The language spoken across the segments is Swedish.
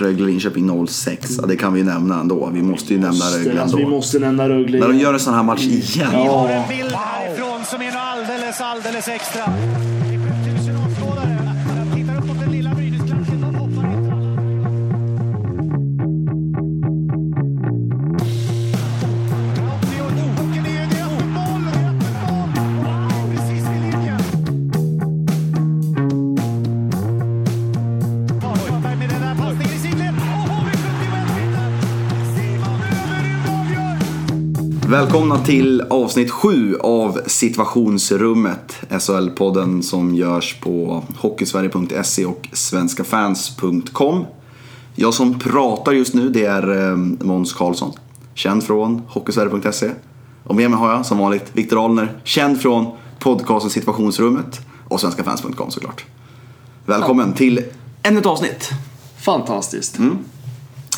Rögle-Linköping 06. Ja, det kan vi nämna ändå. Vi måste ju nämna Rögle Alltså, vi ändå. måste nämna Rögle. När de gör en sån här match igen. Vi Ja. har en bild härifrån som är alldeles, alldeles extra. Välkomna till avsnitt 7 av Situationsrummet. SHL-podden som görs på Hockeysverige.se och svenskafans.com. Jag som pratar just nu det är eh, Måns Karlsson. Känd från Hockeysverige.se. Och med mig har jag som vanligt Viktor Ahlner. Känd från podcasten Situationsrummet och svenskafans.com såklart. Välkommen till ännu ett avsnitt. Fantastiskt. Mm.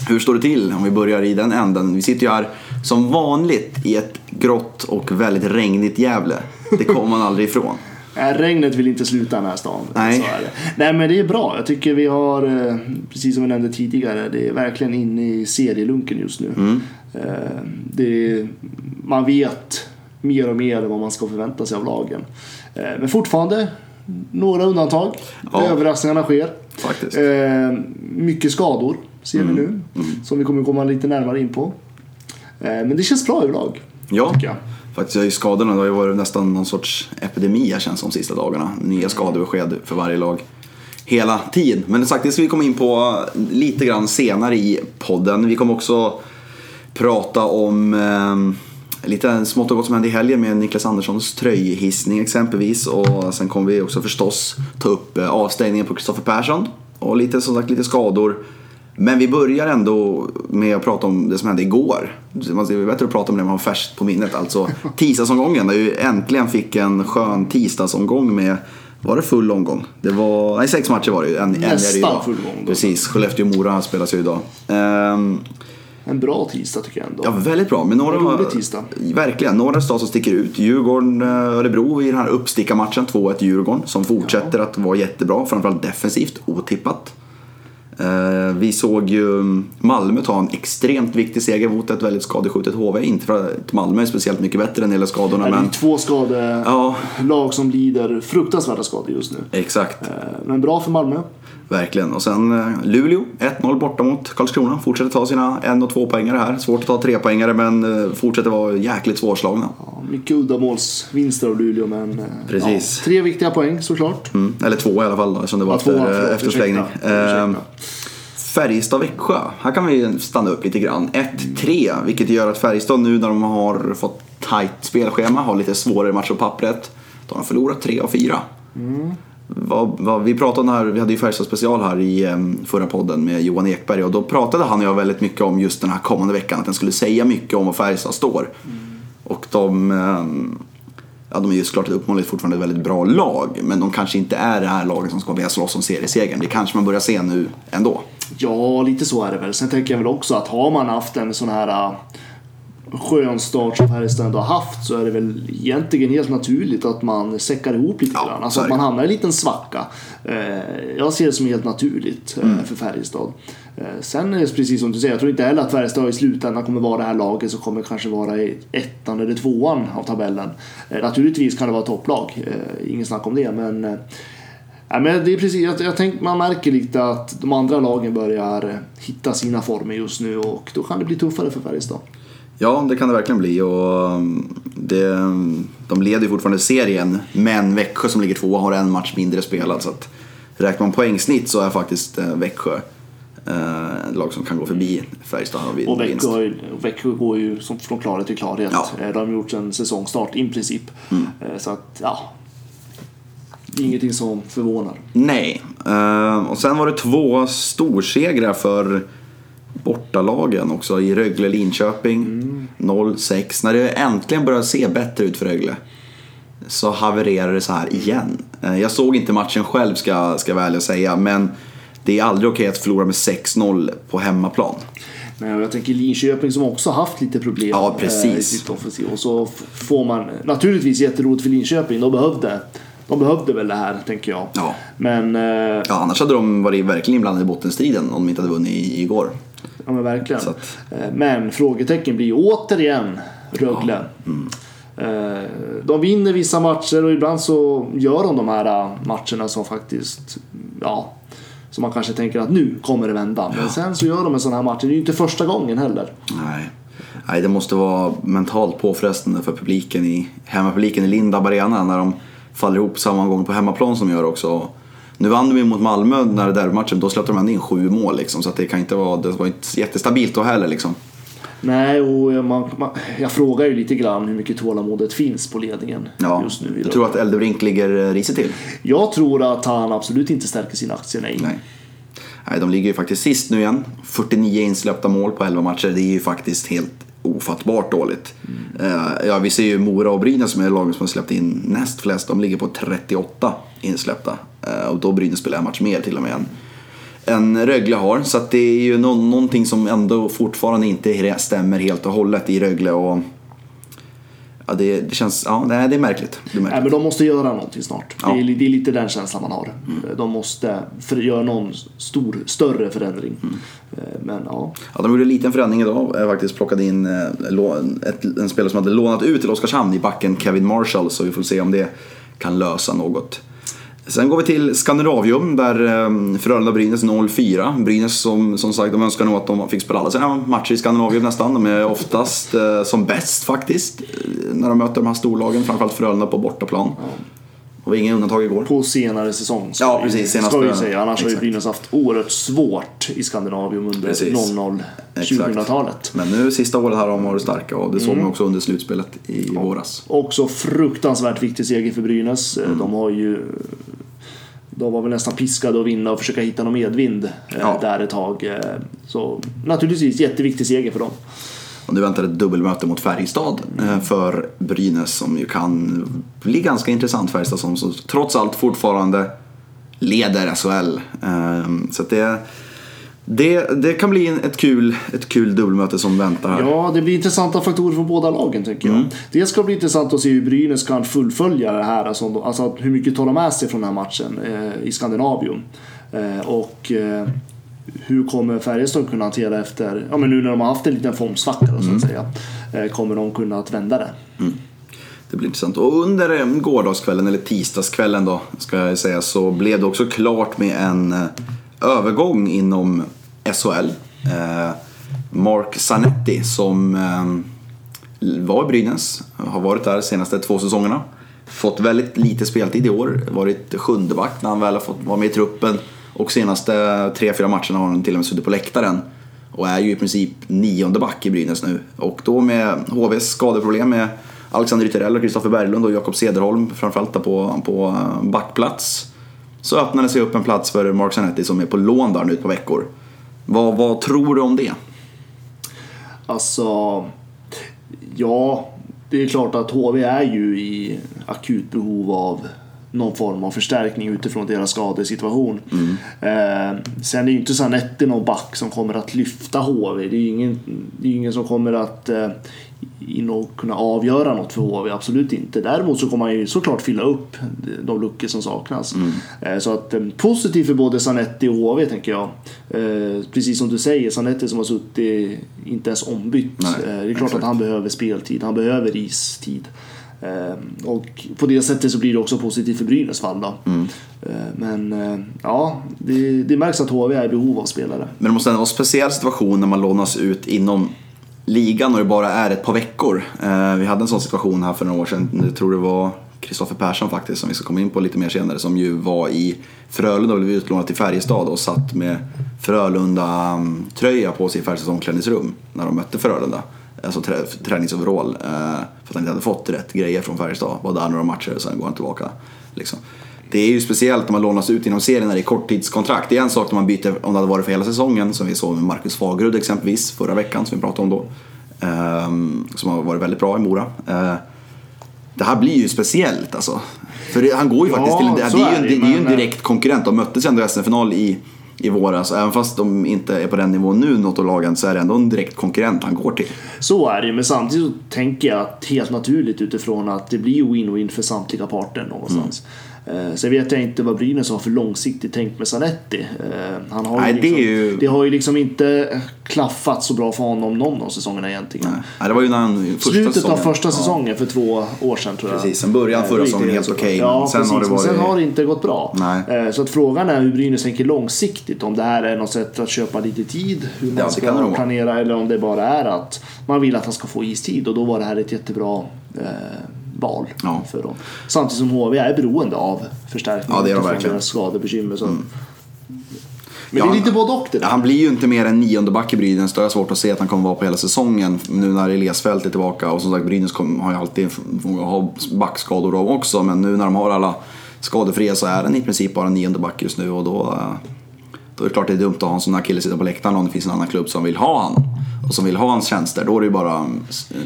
Hur står det till om vi börjar i den änden? Vi sitter ju här som vanligt i ett grått och väldigt regnigt Gävle. Det kommer man aldrig ifrån. Nej, regnet vill inte sluta den här stan. Nej. Nej men det är bra. Jag tycker vi har, eh, precis som vi nämnde tidigare, det är verkligen inne i serielunken just nu. Mm. Eh, är, man vet mer och mer vad man ska förvänta sig av lagen. Eh, Men fortfarande några undantag. Ja. Överraskningarna sker. Faktiskt. Mycket skador ser Mm. vi nu. Som vi kommer komma lite närmare in på. Eh, men det känns bra överlag. Ja, jag. faktiskt. Jag är skadorna. Det har ju varit nästan någon sorts epidemi känns som de sista dagarna. Nya skadebesked för varje lag. Hela tiden. Men sagt, det ska vi komma in på lite grann senare i podden. Vi kommer också prata om eh, lite smått och gott som hände i helgen med Niklas Anderssons tröjhissning exempelvis. Och sen kommer vi också förstås ta upp eh, avstängningen på Kristoffer Persson. Och lite som sagt lite skador. Men vi börjar ändå med att prata om det som hände igår. Man ser bättre att prata om det man har färskt på minnet. Alltså tisdagsomgången där vi äntligen fick en skön tisdagsomgång med var det full omgång? Det var, nej sex matcher var det ju. En, en är det Nästan idag. full omgång. Precis, Skellefteå-Mora spelas ju idag. Ehm, En bra tisdag tycker jag ändå. Ja, väldigt bra. Men några, En rolig tisdag. Verkligen. Några resultat som sticker ut. Djurgården, eh, Örebro i den här uppstickarmatchen. 2-1 Djurgården som fortsätter att vara jättebra. Framförallt defensivt. Otippat. Eh, Vi såg ju Malmö ta en extremt viktig seger mot ett väldigt skadeskjutet HV. Inte för att Malmö är speciellt mycket bättre än gäller skadorna, Det är men... två skadelag Ja, som lider fruktansvärda skador just nu. exakt. Eh, Men bra för Malmö. Verkligen. Och sen eh, Luleå, 1-0 borta mot Karlskrona. Fortsätter ta sina en och två poängare här. Svårt att ta tre poängare men eh, fortsätter vara jäkligt svårslagna. Ja, mycket uddamålsvinster av Luleå men eh, Precis. Ja, tre viktiga poäng såklart. Mm. Eller två i alla fall då, eftersom det var Ja, två, efter, förlåt, efter förlängning. ursäkta, Ehm. Färjestad-Växjö. Här kan vi stanna upp lite grann. 1-3, vilket gör att Färjestad nu när de har fått tajt spelschema, har lite svårare matcher på pappret. De har förlorat 3 av 4. Vad, vad, vi pratade här, vi hade ju Färjestad special här i em, förra podden med Johan Ekberg och då pratade han och jag väldigt mycket om just den här kommande veckan, att den skulle säga mycket om var Färjestad står. Och de, em, ja, de är ju såklart uppenbarligen fortfarande ett väldigt bra lag, men de kanske inte är det här laget som ska vilja slåss om seriesegern. Det kanske man börjar se nu ändå. Ja, lite så är det väl. Sen tänker jag väl också att har man haft en sån här skön start som Färjestad har haft så är det väl egentligen helt naturligt att man säckar ihop lite Ja, grann. så Alltså att man hamnar i en liten svacka. Eh, Jag ser det som helt naturligt eh, Mm. för Färjestad. Eh, Sen är det precis som du säger, jag tror inte heller att Färjestad i slutändan kommer vara det här laget som kommer kanske vara i ettan eller tvåan av tabellen. Naturligtvis kan det vara topplag, ingen snack om det, men Ja, men det är precis, jag, jag tänk, man märker lite att de andra lagen börjar hitta sina former just nu och då kan det bli tuffare för Färjestad. Ja, det kan det verkligen bli. Och um, det, de leder ju fortfarande serien, men Växjö som ligger tvåa har en match mindre spelad. Så att räknar man poängsnitt så är faktiskt eh, Växjö eh, lag som kan gå förbi Färjestad vid Och. Växjö, Växjö går ju som från klarhet till klarhet. Ja. Eh, De har gjort en säsongstart i princip. Eh, Så att, ja. Det är ingenting som förvånar. Nej. Och sen var det två storsegrar för bortalagen också i Rögle-Linköping. 0-6. När det äntligen börjar se bättre ut för Rögle så havererar det så här igen. Eh, Jag såg inte matchen själv ska, ska jag väl ärlig säga men det är aldrig okej att förlora med 6-0 på hemmaplan. Men jag tänker Linköping som också haft lite problem Ja, precis. eh, i sitt offensiv. Och så får man naturligtvis jätteroligt för Linköping. De behövde de behövde väl det här, tänker jag. Ja. Men, eh, Ja, annars hade de varit verkligen inblandade i bottenstriden om de inte hade vunnit igår. Ja, men verkligen. Att- Eh, Men frågetecken blir ju återigen Rögle. Mm. Eh, De vinner vissa matcher och ibland så gör de de här eh, matcherna som faktiskt, ja, som man kanske tänker att nu kommer det vända. Men sen så gör de en sån här match. Det är ju inte första gången heller. Nej. Nej, det måste vara mentalt påfrestande för publiken i, hemmapubliken i Lindab Arena när de faller ihop samma gång på hemmaplan som de gör också. Nu vann de ju mot Malmö när det derbymatchen, då släppte de in sju mål liksom, så att det kan inte vara, det var inte jättestabilt då heller liksom. Nej, och jag- man, man, jag frågar ju lite grann hur mycket tålamodet finns på ledningen Ja, just nu. jag tror att Eldebrink ligger eh, risigt till. Jag tror att han absolut inte stärker sina aktier, nej. Nej. Nej, de ligger ju faktiskt sist nu igen. 49 insläppta mål på 11 matcher. Det är ju faktiskt helt ofattbart dåligt. Eh, Ja, vi ser ju Mora och Brynäs som är lagen som har släppt in näst flest. De ligger på 38 insläppta. Uh, Och då Brynäs spelar en match mer till och med än, än Rögle har. Så att det är ju no någonting som ändå fortfarande inte stämmer helt och hållet i Rögle. Och ja, det, det känns, ja, nej, det är märkligt. Det är märkligt. Nej, men de måste göra någonting snart. Ja. Mm. Det, är, det är lite den känslan man har. De måste för, göra någon stor, större förändring. Mm. Eh, Men ja, Ja, de gjorde en liten förändring idag. Jag faktiskt plockade in eh, ett, en spelare som hade lånat ut till Oskarshamn i backen, Kevin Marshall. Så vi får se om det kan lösa något. Sen går vi till Skandinavium där ehm, Frölunda-Brynäs 0-4. Brynäs som, som sagt, de önskar nog att de fick spela alla sina matcher i Skandinavium nästan. De är oftast eh, som bäst faktiskt eh, när de möter de här storlagen. Framförallt Frölunda på bortaplan. Och inga undantag igår. på senare säsong. Ja, precis, senaste- Ska vi säga. Annars har ju exakt. Brynäs haft oerhört svårt i Skandinavium under Precis. 00 Exakt. 2000-talet. Men nu sista året här har de varit starka och det såg man också under slutspelet i våras. Också fruktansvärt viktig seger för Brynäs. Mm. De har ju de var väl nästan piskade att vinna och försöka hitta någon medvind eh, Ja. där ett tag. Eh, Så naturligtvis jätteviktig seger för dem. Och nu väntar ett dubbelmöte mot Färjestad eh, för Brynäs som ju kan bli ganska intressant. Färjestad som så, trots allt fortfarande leder SHL. Eh, Så det, det, det kan bli ett kul, ett kul dubbelmöte som väntar här. Ja, det blir intressanta faktorer från båda lagen tycker Mm. jag. Det ska bli intressant att se hur Brynäs kan fullfölja det här. Alltså, alltså hur mycket tar de med sig från den här matchen eh, i Skandinavium. Eh, och eh, hur kommer Färjestad kunna hantera efter, ja men nu när de har haft en liten formsvacka då, så Mm. att säga. Eh, kommer de kunna att vända det? Det blir intressant. Och under eh, gårdagskvällen, eller tisdagskvällen då, ska jag säga, så blev det också klart med en eh, övergång inom SHL. Mark Zanetti som var i Brynäs, har varit där de senaste två säsongerna. Fått väldigt lite speltid i år, varit sjunde back när han väl har fått vara med i truppen. Och senaste tre, fyra matcherna har han till och med suttit på läktaren. Och är ju i princip nionde back i Brynäs nu. Och då med HVs skadeproblem med Alexander Ytterell och Kristoffer Berglund och Jakob Cederholm framförallt där på, på eh, backplats. Så öppnade sig upp en plats för Mark Zanetti som är på lån där nu ett par veckor. Vad, vad tror du om det? Alltså, ja, det är klart att HV är ju i akut behov av någon form av förstärkning utifrån deras skadesituation. Eh, sen är ju inte Zanetti någon back som kommer att lyfta HV. Det är ju ingen, det är ingen som kommer att eh, in och kunna avgöra något för HV, absolut inte. Däremot så kommer han ju såklart fylla upp de luckor som saknas. Eh, Så att eh, positivt för både Zanetti och HV tänker jag. Eh, Precis som du säger, Zanetti som har suttit inte ens ombytt. Nej, Eh, Det är klart exakt. att han behöver speltid, han behöver istid. Eh, Och på det sättet så blir det också positivt för Brynäs fall då. Mm. Eh, Men eh, ja, det, det märks att HV är i behov av spelare. Men det måste ändå vara en speciell situation när man lånas ut inom ligan och det bara är ett par veckor. Eh, vi hade en sån situation här för några år sedan. Jag tror det var Kristoffer Persson faktiskt, som vi ska komma in på lite mer senare, som ju var i Frölunda och blev utlånad till Färjestad och satt med Frölunda-tröja på sig i Färjestads omklädningsrum när de mötte Frölunda. Alltså trä, träningsoverall. Eh, för att han inte hade fått rätt grejer från Färjestad. Var där några matcher och sen går han tillbaka. Liksom. Det är ju speciellt när man lånas ut inom serien när det är korttidskontrakt. Det är en sak när man byter om det hade varit för hela säsongen, som vi såg med Marcus Fagerud exempelvis förra veckan, som vi pratade om då. Ehm, som har varit väldigt bra i Mora. Eh, det här blir ju speciellt alltså. För det, han går ju Ja, faktiskt till en, det, det är ju en, det, är ju en men, direkt konkurrent. De möttes ju ändå i SM-final i, i våras. Även fast de inte är på den nivån nu, något av lagen, så är det ändå en direkt konkurrent han går till. Så är det men samtidigt så tänker jag att helt naturligt utifrån att det blir win-win för samtliga parter någonstans. Eh, sen vet jag inte vad Brynäs har för långsiktigt tänkt med Zanetti. Eh, han har Nej, det liksom, är ju- det har ju liksom inte klaffat så bra för honom någon av säsongerna egentligen. Nej, det var ju när han, första Slutet säsongen. av första Ja. säsongen för två år sedan tror jag. Precis, sen början Eh, förra säsongen det helt okej, Ja, men sen precis, har det men sen varit- har det inte gått bra. Nej. Eh, Så att frågan är hur Brynäs tänker långsiktigt. Om det här är något sätt att köpa lite tid, hur man Ja, det ska det planera eller om det bara är att man vill att han ska få istid och då var det här ett jättebra eh, val Ja. för dem. Samtidigt som HV är beroende av förstärkning Ja, det är de verkligen. Mm. deras skadebekymmer. Så. Men Ja, det är lite både och det där. Han blir ju inte mer än nionde back i Brynäs. Då har jag svårt att se att han kommer vara på hela säsongen. Nu när Eliasfält är tillbaka. Och som sagt, Brynäs har ju alltid ha backskador av också. Men nu när de har alla skadefria så är han i princip bara nionde back just nu. Och då, eh, då är det klart det är dumt att ha en sån här kille sitta på läktaren om det finns en annan klubb som vill ha han. Och som vill ha hans tjänster. Då är det ju bara att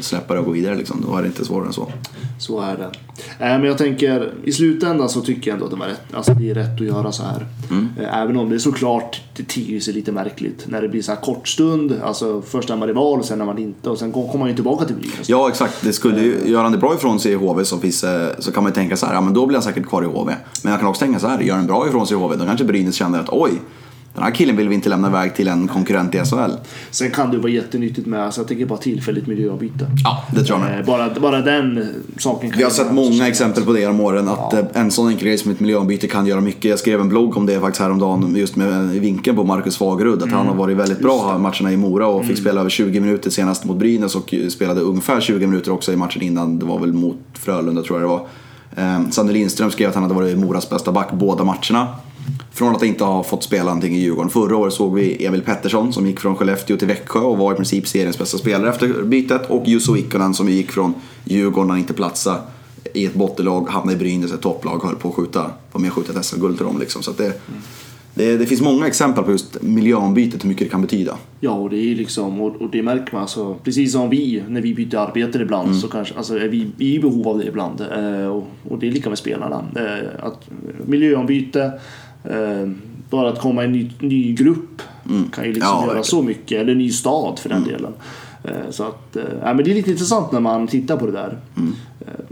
släppa det och gå vidare liksom. Då är det inte svårare än så. Så är det. Äh, men jag tänker, i slutändan så tycker jag ändå att det, var rätt, alltså det är rätt att göra så här. Mm. Äh, Även om det är såklart, det ter sig lite märkligt när det blir så här kort stund. Alltså först är man rival och sen är man inte och sen kommer man ju tillbaka till Brynäs. Ja exakt, det skulle ju, gör han det bra ifrån sig i HV så, finns, eh, så kan man ju tänka så här, ja men då blir han säkert kvar i HV. Men jag kan också tänka så här, gör han bra ifrån sig i HV då kanske Brynäs känner att oj, den här killen vill vi inte lämna iväg till en konkurrent i SHL. Sen kan det vara jättenyttigt med, alltså jag tänker bara tillfälligt miljöombyte. Ja, det tror jag med. Äh, Bara, bara den eh, saken kan Vi har sett många exempel på det genom åren, att eh, en sån enkel grej som ett miljöombyte kan göra mycket. Jag skrev en blogg om det faktiskt häromdagen, just med i vinkeln på Marcus Fagerud. Att han har varit väldigt bra här matcherna i Mora och fick spela över 20 minuter senast mot Brynäs och spelade ungefär 20 minuter också i matchen innan. Det var väl mot Frölunda tror jag det var. Eh, Sander Lindström skrev att han hade varit Moras bästa back båda matcherna. Från att inte ha fått spela någonting i Djurgården. Förra året såg vi Emil Pettersson som gick från Skellefteå till Växjö och var i princip seriens bästa spelare efter bytet. Och Jussi Ikonen som gick från Djurgården när han inte platsade i ett bottenlag, hamnade i Brynäs, ett topplag, höll på att skjuta, var med och skjuta ett SM-guld till dem. Liksom. Så att det, det, det finns många exempel på just miljöombytet, hur mycket det kan betyda. Ja, och det är liksom, och, och det märker man alltså, precis som vi när vi byter arbete ibland Mm. så kanske, alltså är vi, vi är i behov av det ibland. Eh, och, och det är lika med spelarna. Eh, att, miljöombyte, eh, bara att komma i en ny, ny grupp kan ju liksom Mm. Ja, göra verkligen. så mycket, eller en ny stad för den delen. Eh, så att, ja, men det är lite intressant när man tittar på det där. Mm.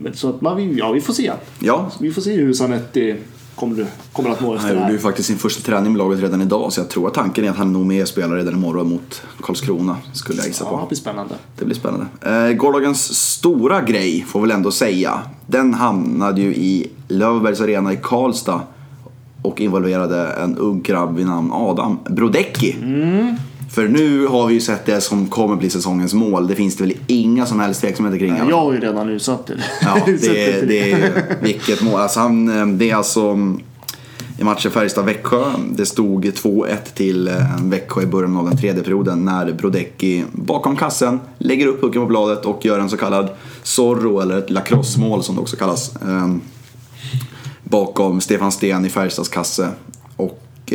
Eh, så att man, ja, vi får se. Ja, Vi får se hur Zanetti kommer, kommer att må efter han gjorde ju faktiskt sin första träning med laget redan idag så jag tror att tanken är att han nog med spelar redan imorgon mot Karlskrona, skulle jag gissa på. Ja, det blir spännande. Det blir spännande. Eh, gårdagens stora grej, får väl ändå säga, den hamnade ju i Löfbergs Arena i Karlstad och involverade en ung grabb vid namn Adam Brodecki. För nu har vi ju sett det som kommer bli säsongens mål. Det finns det väl inga som helst tveksamheter kring. Jag har ju redan utsatt det. Ja, det, för det är vilket mål. Alltså han, eh, det är alltså mm, i matchen Färjestad-Växjö. Det stod 2-1 till eh, Växjö i början av den tredje perioden när Brodecki bakom kassen lägger upp pucken på bladet och gör en så kallad Zorro eller ett lacrosse-mål som det också kallas. eh, Bakom Stefan Sten i Färjestads kasse. Och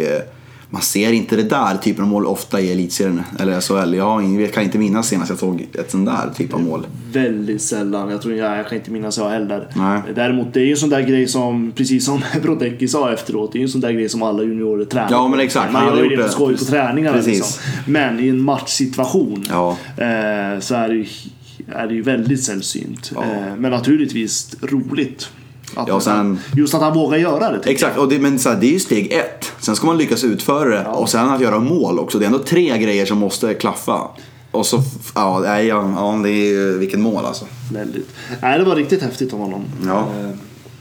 man ser inte det där typen av mål ofta i elitserien eller SHL. Jag, kan inte minnas senast jag såg ett sånt där typ av mål. Väldigt sällan. Jag tror jag, jag kan inte minnas jag heller. Nej. Däremot det är ju en sån där grej som, precis som Brodecki sa efteråt, det är ju en sån där grej som alla juniorer tränar Ja, men exakt. Man gör ju det på skoj på träningarna Precis. liksom. Men i en matchsituation Ja. eh, så är det ju är det ju väldigt sällsynt. Ja. Eh, men naturligtvis roligt. Att Ja, sen- Just att han vågar göra det. Exakt, och det, men så här, det är ju steg ett. Sen ska man lyckas utföra det och sen att göra mål också. Det är ändå tre grejer som måste klaffa. Och så, ja, ja, ja det är ju vilket mål alltså. Väldigt. Nej, det var riktigt häftigt av honom. Ja.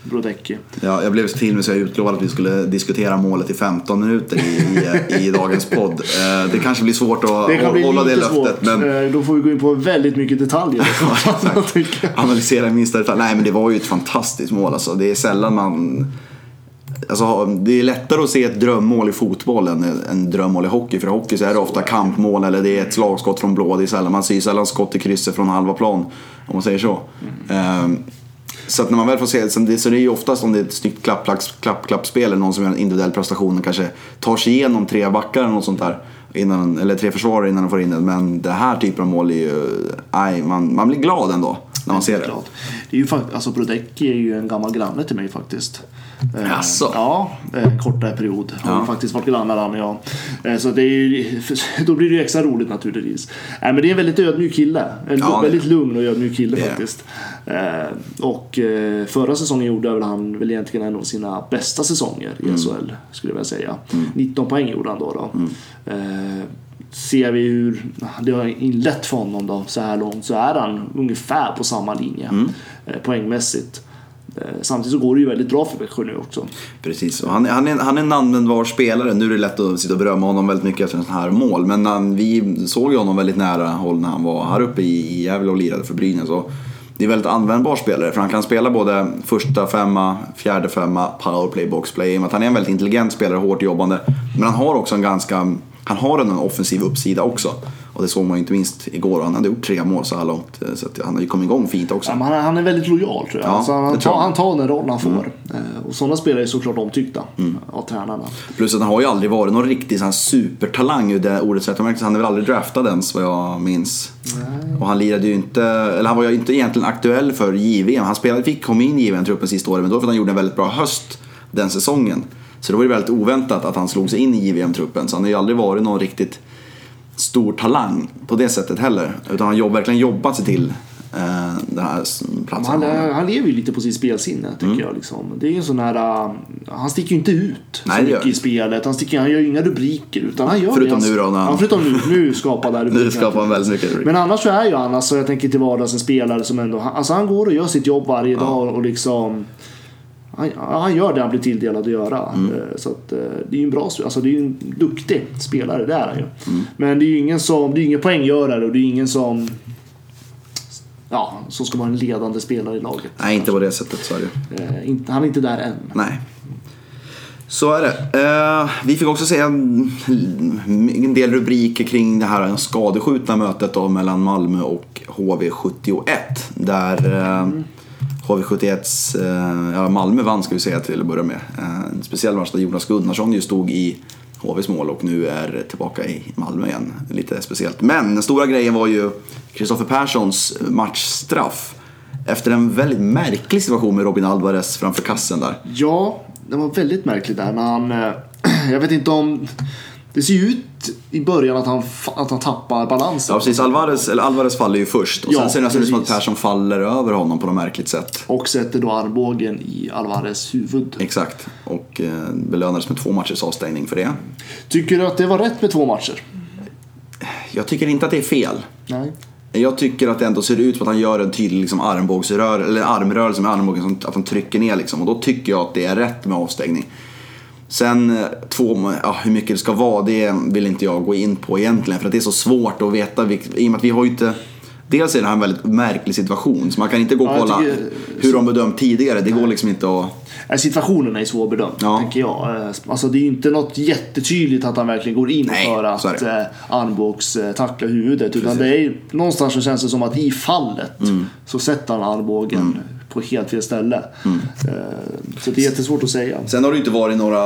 Brodecki. Ja, jag blev så med så jag utlovade att vi skulle diskutera målet i 15 minuter i, i, i dagens podd. Eh, Det kanske blir svårt att Det kan bli hålla det lite löftet. svårt. Men Eh, Då får vi gå in på väldigt mycket detaljer. analysera i minsta detalj. Nej men det var ju ett fantastiskt mål alltså. Det är sällan man... Alltså, det är lättare att se ett drömmål i fotboll än en drömmål i hockey. För i hockey så är det ofta kampmål eller det är ett slagskott från blå. Det är sällan, man ser sällan skott i krysset från halva plan. Om man säger så. Ehm, så att när man väl får se så det, så det är ju oftast om det är ett snyggt klapp, klapp, klapp, klappspel eller någon som gör en individuell prestation och kanske tar sig igenom tre backar eller något sånt där. Innan, eller tre försvarare innan de får in det. Men det här typen av mål är ju... Nej, man, man blir glad ändå när man ser det. Klart. Det är ju faktiskt, alltså Brodecki är ju en gammal granne till mig faktiskt. Eh, Jaså? Ja, en kortare period. Har Ja. faktiskt varit grannar han och jag. Eh, Så det är ju, då blir det ju extra roligt naturligtvis. Nej, men det är en väldigt ödmjuk kille. En Ja, väldigt lugn och ödmjuk kille det det. faktiskt. Eh, Och eh, förra säsongen gjorde väl han väl egentligen en av sina bästa säsonger Mm. i SHL. Skulle jag vilja säga. 19 poäng gjorde han då. då. Eh, Ser vi hur det har inlett för honom då så här långt så är han ungefär på samma linje Mm. eh, poängmässigt. Eh, samtidigt så går det ju väldigt bra för Växjö nu också. Precis, och han, är- han, är, han är en användbar spelare. Nu är det lätt att sitta och berömma honom väldigt mycket efter en sån här mål. Men han, vi såg ju honom väldigt nära håll när han var här uppe i, i Gävle och lirade för Brynäs. Och det är en väldigt användbar spelare för han kan spela både första femma, fjärde femma, powerplay, boxplay. I och med att han är en väldigt intelligent spelare, hårt jobbande. Men han har också en ganska, han har en offensiv uppsida också. Och det såg man ju inte minst igår. Han hade gjort tre mål så här långt. Så att han har ju kommit igång fint också. Ja, han, är, väldigt lojal tror jag. Ja, alltså, han, tar, jag. han tar den roll han får. Eh, Och sådana spelare är såklart omtyckta av tränarna. Plus att han har ju aldrig varit någon riktig sån supertalang ur det ordets rätta. Han är väl aldrig draftad ens vad jag minns. Och han lirade ju inte, eller han var ju inte egentligen aktuell för JVM. Han spelade, fick komma in i JVM-truppen sista året men då för att han gjorde en väldigt bra höst den säsongen. Så det var ju väldigt oväntat att han slog sig in i JVM-truppen. Så han har ju aldrig varit någon riktigt stor talang på det sättet heller. Utan han har verkligen jobbat sig till eh, den här platsen. Han, är- han lever ju lite på sitt spelsinne tycker jag. Liksom. Det är en sån här... uh, Han sticker ju inte ut Nej, så mycket i spelet. Han, sticker, han gör ju inga rubriker. Utan han gör Förutom det. nu då, han- Ja, förutom nu. Nu skapar han Nu skapar han väldigt mycket rubrik. Men annars så är ju han, alltså, jag tänker till vardags en spelare som ändå... Alltså han går och gör sitt jobb varje dag och liksom... Han, han gör det han blir tilldelad att göra. Mm. Eh, Så att, eh, det är ju en bra alltså det är en duktig spelare, det är han ju. Mm. Men det är ju ingen som, det är ingen poänggörare och det är ingen som... Ja, så ska vara en ledande spelare i laget. Nej, inte på det sättet så är det. Eh, han är inte där än. Nej. Så är det. Eh, vi fick också se en, en del rubriker kring det här skadeskjutna mötet då mellan Malmö och HV71. Där eh, HV71, eh, ja, Malmö vann ska vi säga till att börja med. Eh, en speciell match där Jonas Gunnarsson ju stod i HVs mål och nu är tillbaka i Malmö igen. Lite speciellt. Men den stora grejen var ju Kristoffer Perssons matchstraff. Efter en väldigt märklig situation med Robin Alvarez framför kassen där. Ja, det var väldigt märkligt där Men han... Eh, jag vet inte om... Det ser ju ut i början att han, att han tappar balansen. Ja precis, Alvarez, eller Alvarez faller ju först och Ja, sen ser det nästan ut som att. Persson faller över honom på något märkligt sätt. Och sätter då armbågen i Alvarez huvud. Exakt, och eh, belönades med två matchers avstängning för det. Tycker du att det var rätt med två matcher? Jag tycker inte att det är fel. Nej. Jag tycker att det ändå ser ut som att han gör en tydlig liksom, armbågsrör, eller armrörelse med armbågen, att han trycker ner liksom. Och då tycker jag att det är rätt med avstängning. Sen eh, två, ja, hur mycket det ska vara, det vill inte jag gå in på egentligen. För att det är så svårt att veta, i och med att vi har ju inte Dels är det här en väldigt märklig situation, så man kan inte gå och Ja, kolla tycker- hur de bedömt tidigare. Det går liksom inte att... Nej, Situationen är svårbedömd, Ja. tänker jag. Eh, Alltså, det är ju inte något jättetydligt att han verkligen går in Nej, för att eh, armbågs eh, tackla huvudet. Utan Precis. det är, någonstans så känns det som att i fallet Mm. så sätter han armbågen på helt fel ställe. Mm. Eh, Så det är jättesvårt att säga. Sen har det inte varit några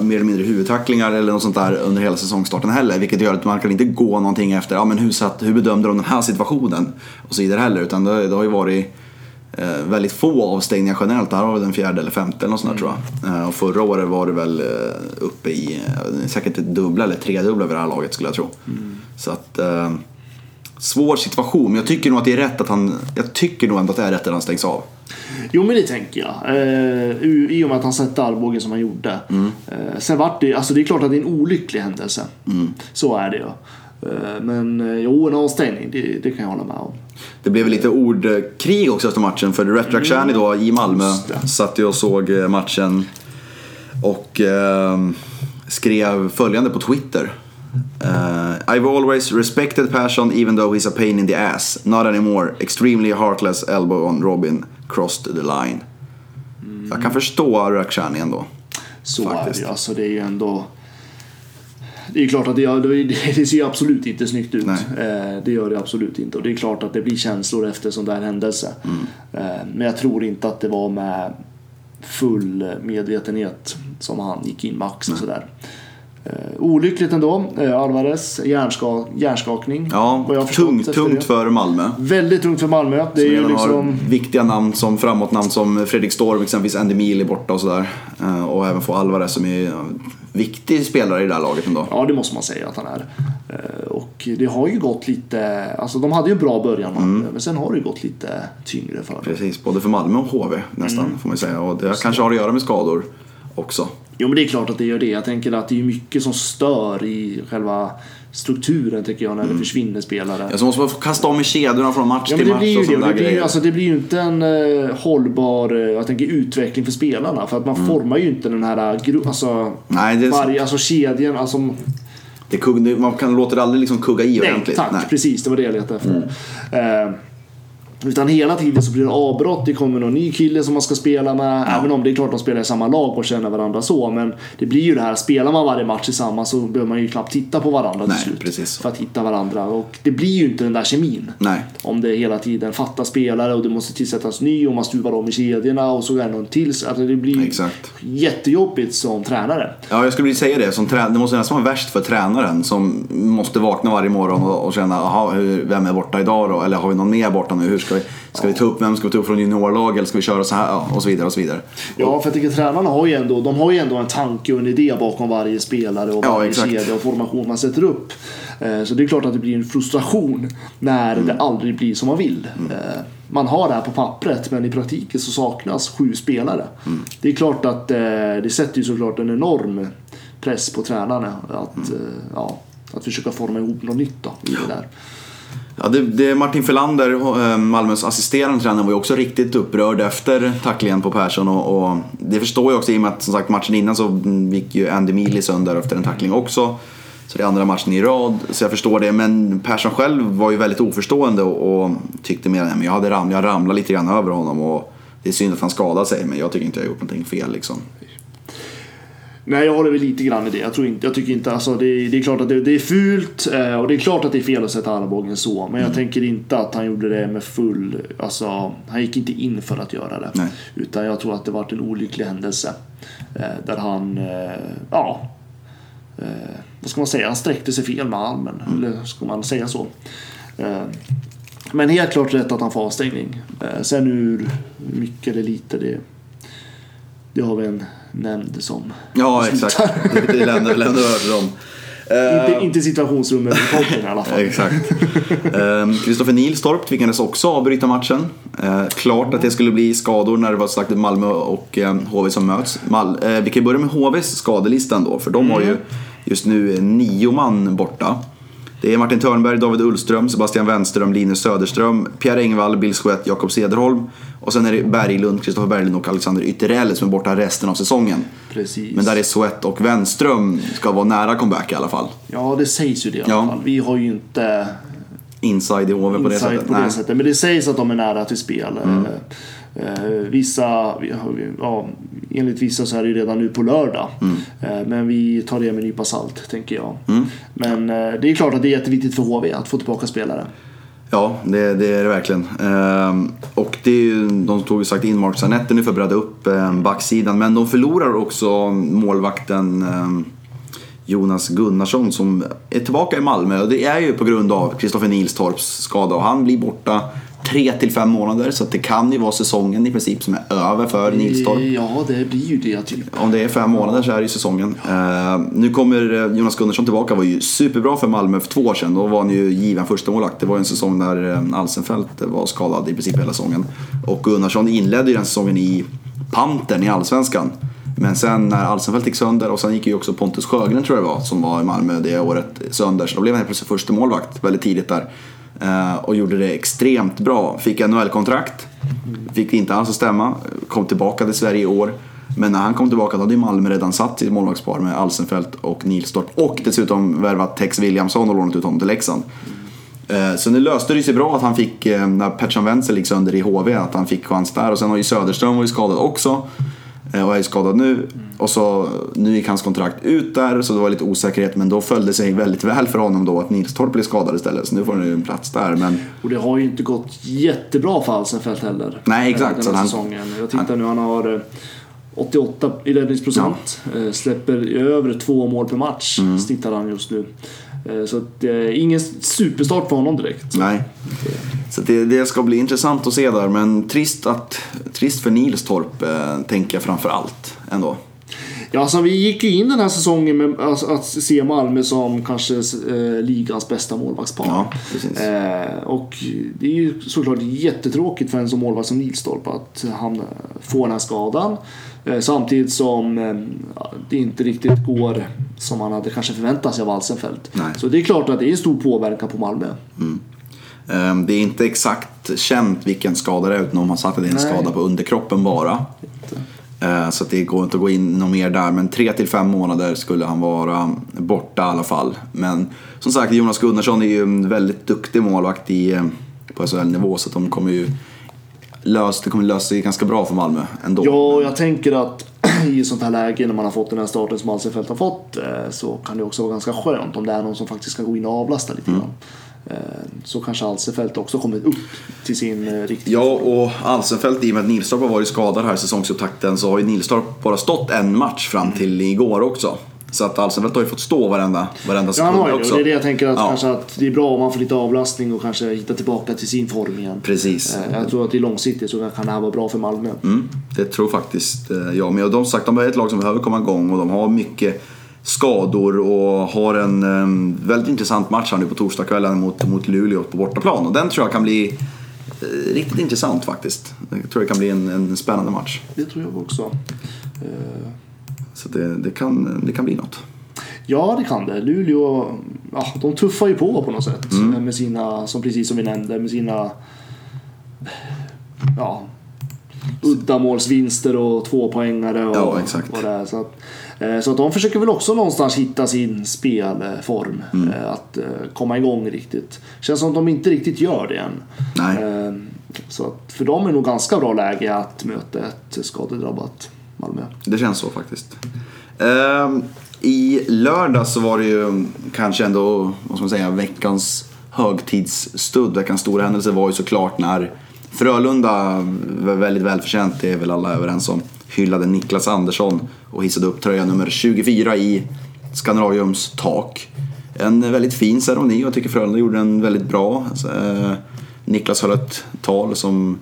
mer eller mindre huvudtacklingar eller något sånt där under hela säsongstarten heller. Vilket gör att man kan inte gå någonting efter, ja men hur, satt, hur bedömde de den här situationen? Och så vidare heller. Utan det, det har ju varit eh, väldigt få avstängningar generellt. Här var väl den fjärde eller femte eller något sånt där tror jag. Eh, och förra året var det väl uppe i säkert det dubbla eller tredubbla vid det här laget skulle jag tro. Så att... Svår situation, men jag tycker nog att det är rätt att han... Jag tycker nog ändå att det är rätt att han stängs av. Jo men det tänker jag. Eh, i- och med att han sätter armbågen som han gjorde. Mm. Eh, sen vart det, alltså det är klart att det är en olycklig händelse. Mm. Så är det ju. Eh, men eh, jo, en avstängning, det, det kan jag hålla med om. Det blev lite ordkrig också efter matchen för Ret Rakhshani då i Malmö satt ju och såg eh, matchen och eh, skrev följande på Twitter. Eh, I've always respected Persson even though he's a pain in the ass. Not anymore. Extremely heartless elbow on Robin crossed the line. Jag kan förstå Rakhshani ändå. Så Faktiskt. är det. Alltså det är ju ändå... Det är klart att det, det, ser absolut inte snyggt ut. Nej. Eh, det gör det absolut inte. Och det är klart att det blir känslor efter sån där händelse. Mm. Eh, men jag tror inte att det var med full medvetenhet som han gick in max och sådär. Eh, olyckligt ändå. Eh, Alvarez, hjärnska, hjärnskakning. Ja, tungt, tungt för Malmö. Väldigt tungt för Malmö. Det är ju liksom... viktiga namn som framåtnamn som Fredrik Storm, exempelvis Andy Mil är borta och sådär. Eh, Och även få Alvarez som är viktig spelare i det här laget ändå. Ja, det måste man säga att han är. Eh, Och det har ju gått lite... Alltså de hade ju en bra början, Mm. men sen har det ju gått lite tyngre för dem. Precis, både för Malmö och HV nästan Mm. får man säga. Och det kanske har att göra med skador också. Jo, men det är klart att det gör det. Jag tänker att det är mycket som stör i själva strukturen, tycker jag, när det försvinner spelare. Ja, så måste man kasta om i kedjorna från match Ja, till match blir och det. sådana Det blir, ju, grejer. alltså, det blir ju inte en eh, hållbar eh, jag tänker, utveckling för spelarna. För att man formar ju inte den här eh, alltså, Nej, det är, varje, alltså kedjan. Alltså, det kugg, man kan låta det aldrig liksom kugga i nej, ordentligt. tack. Precis, det var det jag letade efter. Eh, utan hela tiden så blir det avbrott. Det kommer någon ny kille som man ska spela med. Även om det är klart de spelar i samma lag och känner varandra så. Men det blir ju det här, spelar man varje match tillsammans så behöver man ju knappt titta på varandra Nej, till slut. precis. För att hitta varandra. Och det blir ju inte den där kemin. Nej. Om det hela tiden fattas spelare och det måste tillsättas ny och man stuvar om i kedjorna och så är någon till. Alltså det blir Exakt. jättejobbigt som tränare. Ja, jag skulle vilja säga det. Som trä- det måste nästan vara värst för tränaren som måste vakna varje morgon och, och känna, aha, hur, vem är borta idag då? Eller har vi någon mer borta nu? Hur ska vi, ska vi ta upp, vem ska vi ta upp från juniorlag? Eller ska vi köra så här? Ja, och så vidare och så vidare. Ja, för jag tycker tränarna har ju ändå, de har ju ändå en tanke och en idé bakom varje spelare och Ja, varje exakt. kedja och formation man sätter upp. Eh, Så det är klart att det blir en frustration när Mm. det aldrig blir som man vill. Eh, Man har det här på pappret men i praktiken så saknas sju spelare. Mm. Det är klart att eh, det sätter ju såklart en enorm press på tränarna att, Mm. ja, att försöka forma ihop något nytt då, i det där. Ja, det, det Martin Felander, eh, Malmös assisterande tränare, var ju också riktigt upprörd efter tacklingen på Persson. Och, och det förstår jag också i och med att som sagt matchen innan så gick ju Andy Mealy sönder efter en tackling också. Så det är andra matchen i rad, så jag förstår det. Men Persson själv var ju väldigt oförstående och, och tyckte mer att jag hade ramlat, jag ramlade lite grann över honom. Och det är synd att han skadade sig, men jag tycker inte jag har gjort någonting fel liksom. Nej, jag håller väl lite grann i det. Jag, tror inte, jag tycker inte, alltså det, det är klart att det, det är fult eh, och det är klart att det är fel att sätta armbågen så. Men Mm. jag tänker inte att han gjorde det med full, alltså han gick inte in för att göra det. Nej. Utan jag tror att det var en olycklig händelse. Eh, där han, eh, ja, vad ska man säga, han sträckte sig fel med armen. Mm. Eller ska man säga så? Men helt klart rätt att han får avstängning. Sen hur mycket eller lite det, det har vi en nämnd som Ja, exakt. Det, lämnar väl ändå över dem. Eh, Inte, inte situationsrummet i podden i alla fall. Exakt. Kristoffer Nilstorp tvingades också avbryta matchen. Eh, klart att det skulle bli skador när det var sagt Malmö och eh, HV som möts. Mal- eh, vi kan börja med HVs skadelistan då, för de har ju just nu nio man borta. Det är Martin Törnberg, David Ullström, Sebastian Wenström, Linus Söderström, Pierre Engvall, Bill Sweat, Jakob Cederholm. Och sen är det Berglund, Kristoffer Berglund och Alexander Ytterell som är borta resten av säsongen. Precis. Men där är Sweat och Wenström ska vara nära comeback i alla fall. Ja, det sägs ju det i alla Ja. fall. Vi har ju inte Inside i HV på det sättet. på. Mm. det sättet. Men det sägs att de är nära till spel. Eh, eh, vissa, ja, enligt vissa så är det ju redan nu på lördag. Mm. Eh, men vi tar det med en nypa salt, tänker jag. Men eh, det är klart att det är jätteviktigt för HV att få tillbaka spelare. Ja, det, det är det verkligen. Och det är ju, de tog ju sagt in Mark Zanetti nu för att bredda upp eh, backsidan. Men de förlorar också målvakten Jonas Gunnarsson som är tillbaka i Malmö. Och det är ju på grund av Kristoffer Nilstorps skada. Och han blir borta 3 till fem månader. Så det kan ju vara säsongen i princip som är över för Nilstorp. Ja, det blir ju det typ. Om det är fem månader så är det ju säsongen. Eh, nu kommer eh, Jonas Gunnarsson tillbaka. var ju superbra för Malmö för två år sedan. Då var han ju given första målvakt. Det var ju en säsong där eh, Alsenfelt var skadad i princip hela säsongen. Och Gunnarsson inledde ju den säsongen i Pantern i Allsvenskan. Men sen när Alsenfelt gick sönder och sen gick ju också Pontus Sjögren tror jag det var som var i Malmö det året sönder. Så då blev han helt plötsligt första målvakt väldigt tidigt där. Eh, och gjorde det extremt bra. Fick NHL-kontrakt. Fick det inte alls att stämma. Kom tillbaka till Sverige i år. Men när han kom tillbaka då hade Malmö redan satt sitt målvaktspar med Alsenfelt och Nilstorp. Och dessutom värvat Tex Williamson och lånat ut honom till Leksand. Eh, så nu löste det sig bra att han fick, eh, när Pettersson Wenzel gick sönder i HV, att han fick chans där. Och sen har ju Söderström varit skadad också eh, Och är ju skadad nu. Och så nu gick hans kontrakt ut där, så det var lite osäkerhet. Men då följde sig väldigt väl för honom då att Nilstorp blev skadad istället. Så nu får han ju en plats där. Men Och det har ju inte gått jättebra för Alsenfelt heller. Nej, exakt. Den Så här han- säsongen. Jag tittar nu, han har... eh, 88 i räddningsprocent. Eh, Släpper över två mål per match Mm. snittar han just nu. Eh, Så att, eh, ingen superstart för honom direkt. Nej. Så det, det ska bli intressant att se där. Men trist, att, trist för Nilstorp, eh, tänker jag framför allt ändå. Ja, alltså, vi gick ju in den här säsongen med alltså, att se Malmö som kanske eh, ligans bästa målvaktspar. Ja. Eh, och det är ju såklart jättetråkigt för en som målvakt som Nilstorp att han får den här skadan. Eh, samtidigt som eh, det inte riktigt går som man hade kanske förväntat sig av Alsenfelt. Nej. Så det är klart att det är en stor påverkan på Malmö. Eh, Det är inte exakt känt vilken skada det är, utan de har sagt att det är en Nej. skada på underkroppen bara. Eh, Så det går inte att gå in något mer där. Men tre till fem månader skulle han vara borta i alla fall. Men som sagt, Jonas Gunnarsson är ju en väldigt duktig målvakt i, eh, på SHL-nivå. Så att de kommer ju lösa, det kommer lösa sig ganska bra för Malmö ändå. Ja, jag tänker att i sånt här läge när man har fått den här starten som Alsenfelt har fått eh, så kan det också vara ganska skönt om det är någon som faktiskt ska gå in och avlasta lite Mm. grann. Eh, Så kanske Alsenfelt också kommit upp till sin eh, riktiga Ja, och Alsenfelt, i och med att Nilstorp har varit skadad här i säsongsupptakten så har ju Nilstorp bara stått en match fram till igår också. Så att Alsenfelt har ju fått stå varenda, varenda Ja, sekund det. också. Och det är det jag tänker att Ja. kanske att det är bra om man får lite avlastning och kanske hitta tillbaka till sin form igen. Precis. Eh, Jag tror att i långsiktigt så kan det här vara bra för Malmö. Mm, det tror faktiskt eh, jag med. Och de sagt, de är ett lag som behöver komma igång och de har mycket skador och har en eh, väldigt intressant match här nu på torsdagskvällen mot, mot Luleå på bortaplan. Och den tror jag kan bli eh, riktigt intressant faktiskt. Jag tror det kan bli en, en spännande match. Det tror jag också. Eh, Så det, det, kan, det kan bli något. Ja, det kan det. Luleå, ja, de tuffar ju på på något sätt. Mm. Med sina, som precis som vi nämnde, med sina ja, uddamålsvinster och tvåpoängare och Ja, exakt. vad det. Så att, så att de försöker väl också någonstans hitta sin spelform. Mm. eh, Att eh, komma igång riktigt. Känns som att de inte riktigt gör det än. Nej. Eh, Så att för dem är det nog ganska bra läge att möta ett skadedrabbat Malmö. Det känns så faktiskt. Ehm, I lördag så var det ju kanske ändå, vad ska man säga, veckans högtidsstudd. Veckans stora händelse var ju såklart när Frölunda, väldigt välförtjänt, det är väl alla överens om, hyllade Niklas Andersson och hissade upp tröja nummer 24 i Scandinaviums tak. En väldigt fin ceremoni och jag tycker Frölunda gjorde den väldigt bra. Alltså, eh, Niklas höll ett tal som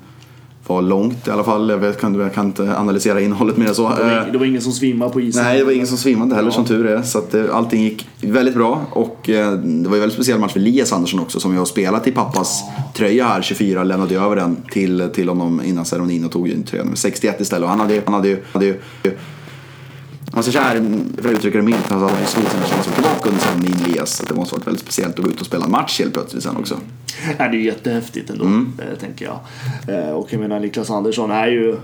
var långt i alla fall. Jag, vet, kan, jag kan inte analysera innehållet mer än så. Det var, Eh, det var ingen som svimmade på isen. Nej, det var ingen som svimmade heller Ja. som tur är. Så att allting gick väldigt bra. Och eh, det var ju en väldigt speciell match för Elias Andersson också som ju har spelat i pappas tröja här, 24, lämnade ju över den till, till honom innan ceremonin och tog ju tröja nummer 61 istället. Och han hade, han hade ju, hade ju man säger så här, för att uttrycka det milt, han hade ju slagit sina känslor tillbaka under ceremonin Elias. Så det måste varit väldigt speciellt att gå ut och spela en match helt plötsligt sen också. Nej, det är ju jättehäftigt ändå, Mm. eh, tänker jag. Eh, Och jag menar, Niklas Andersson är ju,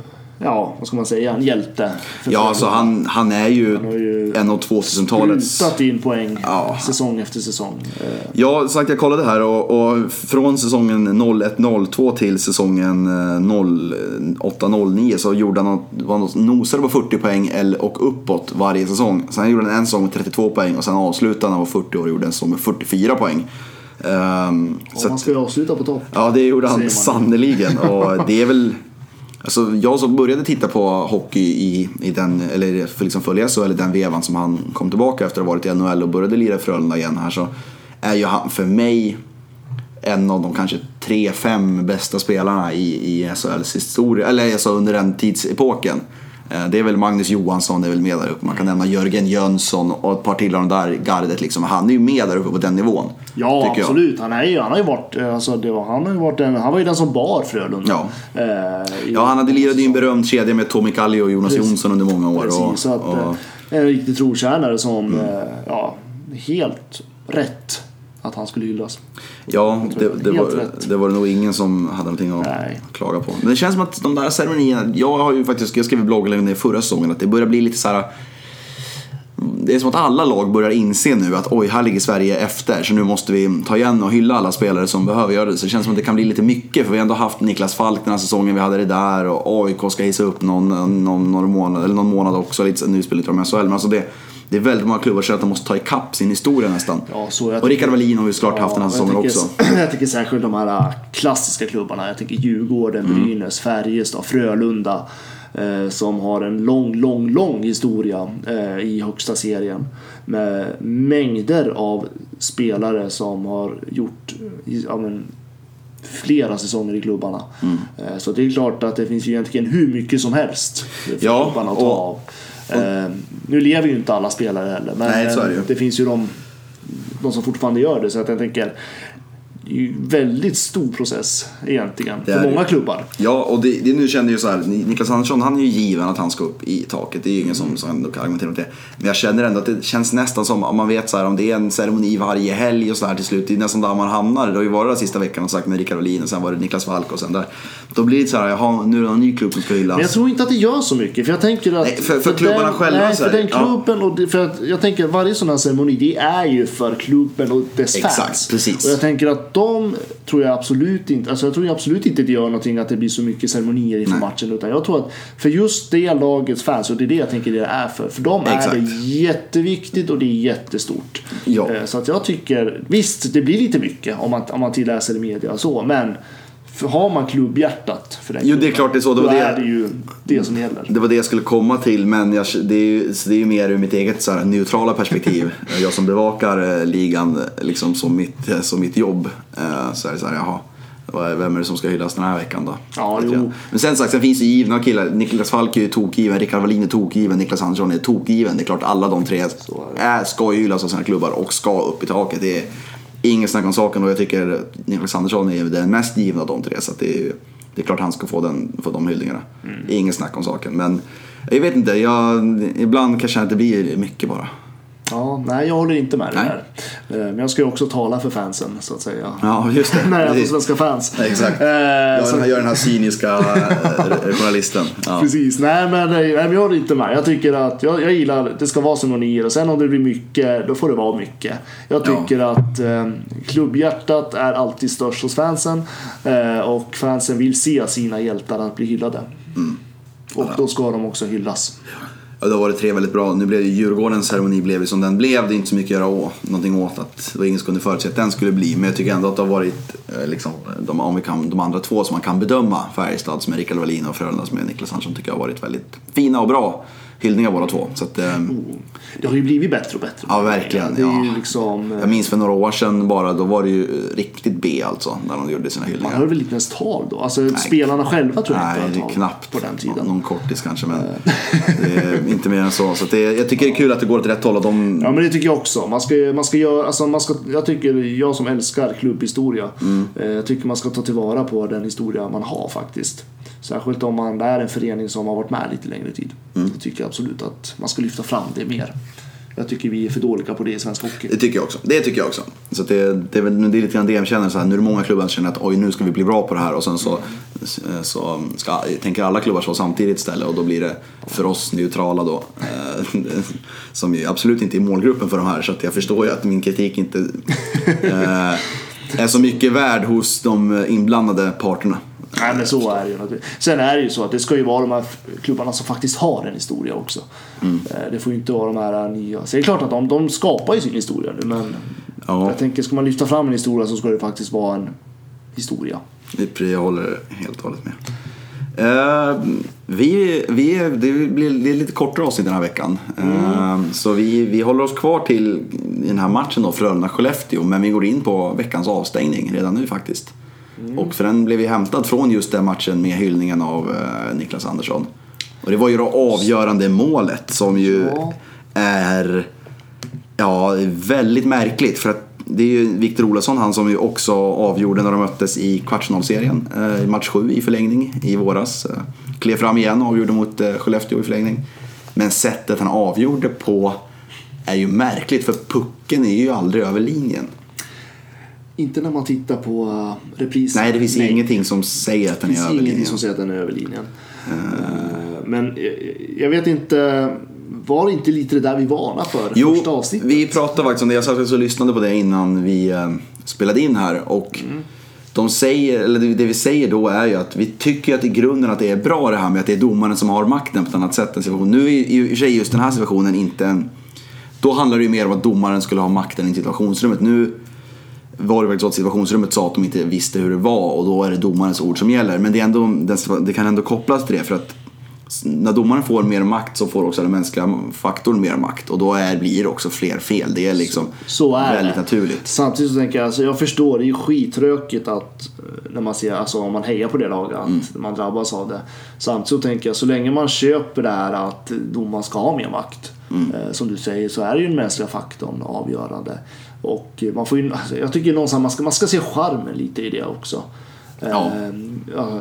ja, vad ska man säga, en hjälte. Ja, alltså han, han är ju har ju en av 2000-talets... Sprutat in poäng Ja. säsong efter säsong. Eh, Ja, sagt jag kollade här och, och från säsongen 01-02 till säsongen eh, 08-09 så gjorde han något, nosade på 40 poäng och uppåt varje säsong. Sen gjorde han en säsong med 32 poäng och sen avslutade han när han var 40 år och gjorde en säsong med 44 poäng. Ehm, och så man ska ju avsluta på topp. ja, det gjorde han sannerligen och det är väl Alltså jag som började titta på hockey i, i den, eller för liksom följa SHL eller den vevan som han kom tillbaka efter att ha varit i NHL och började lira i Frölunda igen här så är ju han för mig en av de kanske tre, fem bästa spelarna i, i SHLs historia, eller alltså under den tidsepoken. Eh, Det är väl Magnus Johansson, det är väl med där uppe. Man kan nämna Jörgen Jönsson och ett par till av de där gardet liksom. Han är ju med där uppe på den nivån. Ja, jag. absolut. Han, är ju, han har ju varit, eh, alltså, det var, han, har ju varit en, han var ju den som bar Frölunda. Ja. Eh, Ja, han hade lirat i en berömd kedja med Tommy Kalli och Jonas Precis. Jonsson under många år. Precis, och, så att, och, Mm. eh, en riktig trotjänare som, eh, ja, helt rätt att han skulle hyllas. ja, det, det, var, rätt. det var det nog ingen som hade någonting att Nej. klaga på. Men det känns som att de där ceremonierna, jag har ju faktiskt, jag skrev i bloggen i förra säsongen att det börjar bli lite så här. Det är som att alla lag börjar inse nu att oj, här ligger Sverige efter så nu måste vi ta igen och hylla alla spelare som behöver göra det. Så det känns som att det kan bli lite mycket för vi har ändå haft Niklas Falk den här säsongen, vi hade det där och AIK ska hissa upp någon, någon, någon, månad, eller någon månad också. Lite, nu spelar de SHL, men alltså det, det är väldigt många klubbar som att de måste ta ikapp sin historia nästan. Ja, så jag och Rickard Wallin har ju såklart haft den här säsongen också. Jag tycker särskilt de här äh, klassiska klubbarna. Jag tänker Djurgården, Mm. Brynäs, Färjestad, Frölunda. eh, som har en lång, lång, lång historia eh, i högsta serien med mängder av spelare som har gjort ja, men, flera säsonger i klubbarna. Mm. Eh, Så det är klart att det finns ju egentligen hur mycket som helst för Ja, klubbarna att ta och- av. Eh, nu lever ju inte alla spelare heller, men Nej, det ju. eh, det finns ju de, de som fortfarande gör det. Så att jag tänker, det är ju en väldigt stor process egentligen Det för många klubbar. Ja, och det, det nu känner ju så här, Niklas Andersson han är ju given att han ska upp i taket. Det är ju ingen som, som ändå kan argumentera mot det. Men jag känner ändå att det känns nästan som, om man vet så här, om det är en ceremoni varje helg och så här till slut. Det är nästan där man hamnar. Det har ju varit den sista veckan och sagt med Rickard Wallin och sen var det Niklas Falk och sen där. Då blir det så här, jaha, nu är det en ny klubb som ska hyllas. Men jag tror inte att det gör så mycket. För jag tänker att... Nej, för- för klubbarna den, själva Nej, så för den ja. klubben och det, för att jag tänker varje sån här ceremoni det är ju för klubben och dess Exakt, fans. precis. Och jag tänker att de tror jag absolut inte, alltså jag tror absolut inte det gör någonting att det blir så mycket ceremonier inför matchen. Utan jag tror att för just det lagets fans, och det är det jag tänker det är för. För dem är Exakt. det jätteviktigt och det är jättestort. Ja. Eh, Så att jag tycker, visst det blir lite mycket om man, om man tilläser i media och så. Men för har man klubbhjärtat för den Jo, det är klart det är så. Det Då var det- är det ju det som gäller. Det var det jag skulle komma till, men jag, det, är ju, det är ju mer ur mitt eget så här, neutrala perspektiv. jag som bevakar eh, ligan eh, liksom som mitt, eh, som mitt jobb. Så är det så här, jaha, vem är det som ska hyllas den här veckan då? Ja. Men sen sagt, sen finns det givna killar. Niklas Falk är ju tokgiven, Rickard Wallin är tokgiven, Niklas Andersson är tokgiven. Det är klart alla de tre är, ska ju hyllas av sina klubbar och ska upp i taket. Det är inget snack om saken och jag tycker Niklas Andersson är den mest givna av de tre. Så det är det är klart han ska få, den, få de hyllningarna. Mm. Inget snack om saken. Men jag vet inte, jag, ibland kanske det inte blir mycket bara. Ja, nej, jag håller inte med dig Nej. där. Eh, Men jag ska ju också tala för fansen, så att säga. Ja, just det. När jag är. Svenska fans. Ja, Exakt. Eh, Jag så- gör den här cyniska eh, journalisten. Ja. Precis, nej men, nej, men jag håller inte med. Jag tycker att, jag, jag gillar det ska vara ceremonier och sen om det blir mycket, då får det vara mycket. Jag Ja. tycker att eh, klubbhjärtat är alltid störst hos fansen eh, och fansen vill se sina hjältar att bli hyllade. Mm. Och då ska de också hyllas. Ja, det har varit tre väldigt bra. Nu blev ju Djurgårdens ceremoni blev som den blev. Det är inte så mycket att göra å, någonting åt att det var ingen som kunde förutse att den skulle bli. Men jag tycker ändå att det har varit eh, liksom, de, om vi kan, de andra två som man kan bedöma. Färjestad som är Rickard Wallin och Frölunda som är Niklas Andersson tycker jag har varit väldigt fina och bra hyllningar båda två. Så att, eh, Det har ju blivit bättre och bättre. Ja, verkligen, ja. liksom... eh, jag minns för några år sedan bara, då var det ju eh, riktigt B alltså. När de gjorde sina Man hyllningar. hör väl inte ens tal då? Alltså spelarna själva tror jag Nej, inte tal knappt. på den tiden. Någon kortis kanske, men är inte mer än så. så det, jag tycker det är kul att det går åt rätt håll. Och de, Ja men det tycker jag också. Man ska, man ska göra, alltså man ska, jag tycker, jag som älskar klubbhistoria, Mm. eh, jag tycker man ska ta tillvara på den historia man har faktiskt. Särskilt om man är en förening som har varit med lite längre tid. Mm. Så tycker jag absolut att man ska lyfta fram det mer. Jag tycker vi är för dåliga på det i svensk hockey. Det tycker jag också. Det tycker jag också. Så det, det, är det är lite grann det jag känner. Så här, nu är det många klubbar som känner att oj, nu ska vi bli bra på det här. Och sen så, eh, så ska, tänker alla klubbar så samtidigt istället. Och då blir det för oss neutrala då. Eh, som ju absolut inte är målgruppen för de här. Så att jag förstår ju att min kritik inte eh, är så mycket värd hos de inblandade parterna. Nej men så är det ju naturligtvis. Sen är det ju så att det ska ju vara de här klubbarna som faktiskt har en historia också. Mm. Eh, Det får ju inte vara de här nya. Så det är klart att de, de skapar ju sin historia nu men Ja. jag tänker ska man lyfta fram en historia så ska det faktiskt vara en historia. Jag håller helt och hållet med. Eh, vi, vi, är- det blir det är lite kortare avsnitt den här veckan. Eh, så vi, vi håller oss kvar till den här matchen då, Frölunda-Skellefteå. Men vi går in på veckans avstängning redan nu faktiskt. Och för den blev vi hämtad från just den matchen med hyllningen av eh, Niklas Andersson. Och det var ju det avgörande målet som ju Ja. är Ja, väldigt märkligt för att det är ju Viktor Olofsson, han som ju också avgjorde när de möttes i kvartsfinalserien, eh, match 7 i förlängning i våras. Eh, klev fram igen och avgjorde mot eh, Skellefteå i förlängning. Men sättet han avgjorde på är ju märkligt för pucken är ju aldrig över linjen. Inte när man tittar på uh, reprisen. Nej, det finns ingenting som säger att Det den är finns över ingenting linjen. som säger att den är över linjen. Eh, Men eh, jag vet inte, var det inte lite det där vi varnade för första Jo, avsnittet? vi pratade faktiskt om det. Jag satt och lyssnade på det innan vi eh, spelade in här. Och Mm. de säger, eller det, det vi säger då är ju att vi tycker att i grunden att det är bra det här med att det är domaren som har makten på ett annat sätt. än situation. Nu är ju sig just den här situationen inte en... Då handlar det ju mer om att domaren skulle ha makten i situationsrummet. Nu var det faktiskt så att situationsrummet sa att de inte visste hur det var och då är det domarens ord som gäller. Men det, är ändå, det kan ändå kopplas till det för att när domaren får mer makt så får också den mänskliga faktorn mer makt och då är, blir det också fler fel. Det är liksom Så är väldigt det. naturligt. Samtidigt så tänker jag, alltså jag förstår, det är ju skitrökigt att eh, när man ser, alltså om man hejar på det laget, att Mm. man drabbas av det. Samtidigt så tänker jag, så länge man köper det här att domaren ska ha mer makt, Mm. eh, som du säger, så är det ju den mänskliga faktorn avgörande. Och eh, man får ju, alltså jag tycker någonstans man ska, man ska se charmen lite i det också. Eh, Ja. ja,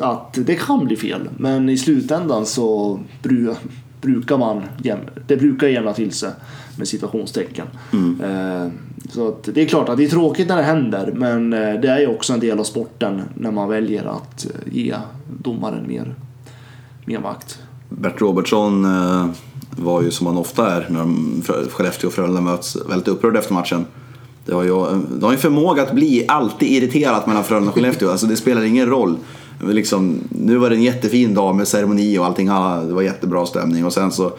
att det kan bli fel, men i slutändan så bru, brukar man det brukar jämna till sig med situationstecken. Eh, så att det är klart att det är tråkigt när det händer, men eh, det är ju också en del av sporten när man väljer att eh, ge domaren mer, mer makt. Bert Robertsson eh, var ju som han ofta är när de, Skellefteå och Frölunda möts väldigt upprörd efter matchen. Det har ju, de har ju förmåga att bli alltid irriterat mellan Frölunda och Skellefteå. Alltså det spelar ingen roll. Liksom, nu var det en jättefin dag med ceremoni och allting. Det var jättebra stämning och sen så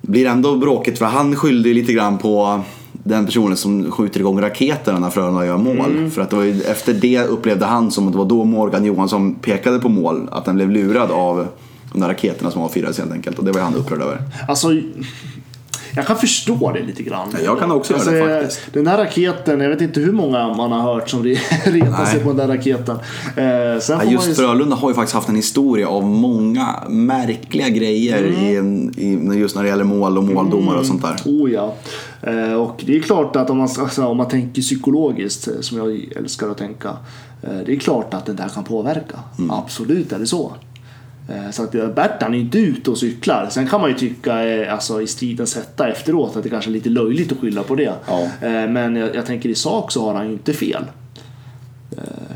blir det ändå bråkigt för han skyllde ju lite grann på den personen som skjuter igång raketerna när Frölunda gör mål. För att det var ju, efter det upplevde han som att det var då Morgan Johansson pekade på mål. Att den blev lurad av de där raketerna som avfyrades helt enkelt. Och det var han upprörd över. Alltså, jag kan förstå det lite grann. Ja, jag kan också göra det eh, faktiskt. Den här raketen, jag vet inte hur många man har hört som re- retar sig på den där raketen. Eh, sen Ja, man ju... just Frölunda har ju faktiskt haft en historia av många märkliga grejer i, en- i, just när det gäller mål och måldomar och sånt där. Oh ja. Eh, och det är klart att om man, alltså, om man tänker psykologiskt, eh, som jag älskar att tänka. Eh, det är klart att det där kan påverka. Mm. Absolut är det så. Eh, så att eh, Bert han är inte ute och cyklar. Sen kan man ju tycka eh, alltså, i stridens hetta efteråt att det kanske är lite löjligt att skylla på det. Ja. Men jag, jag tänker i sak så har han ju inte fel.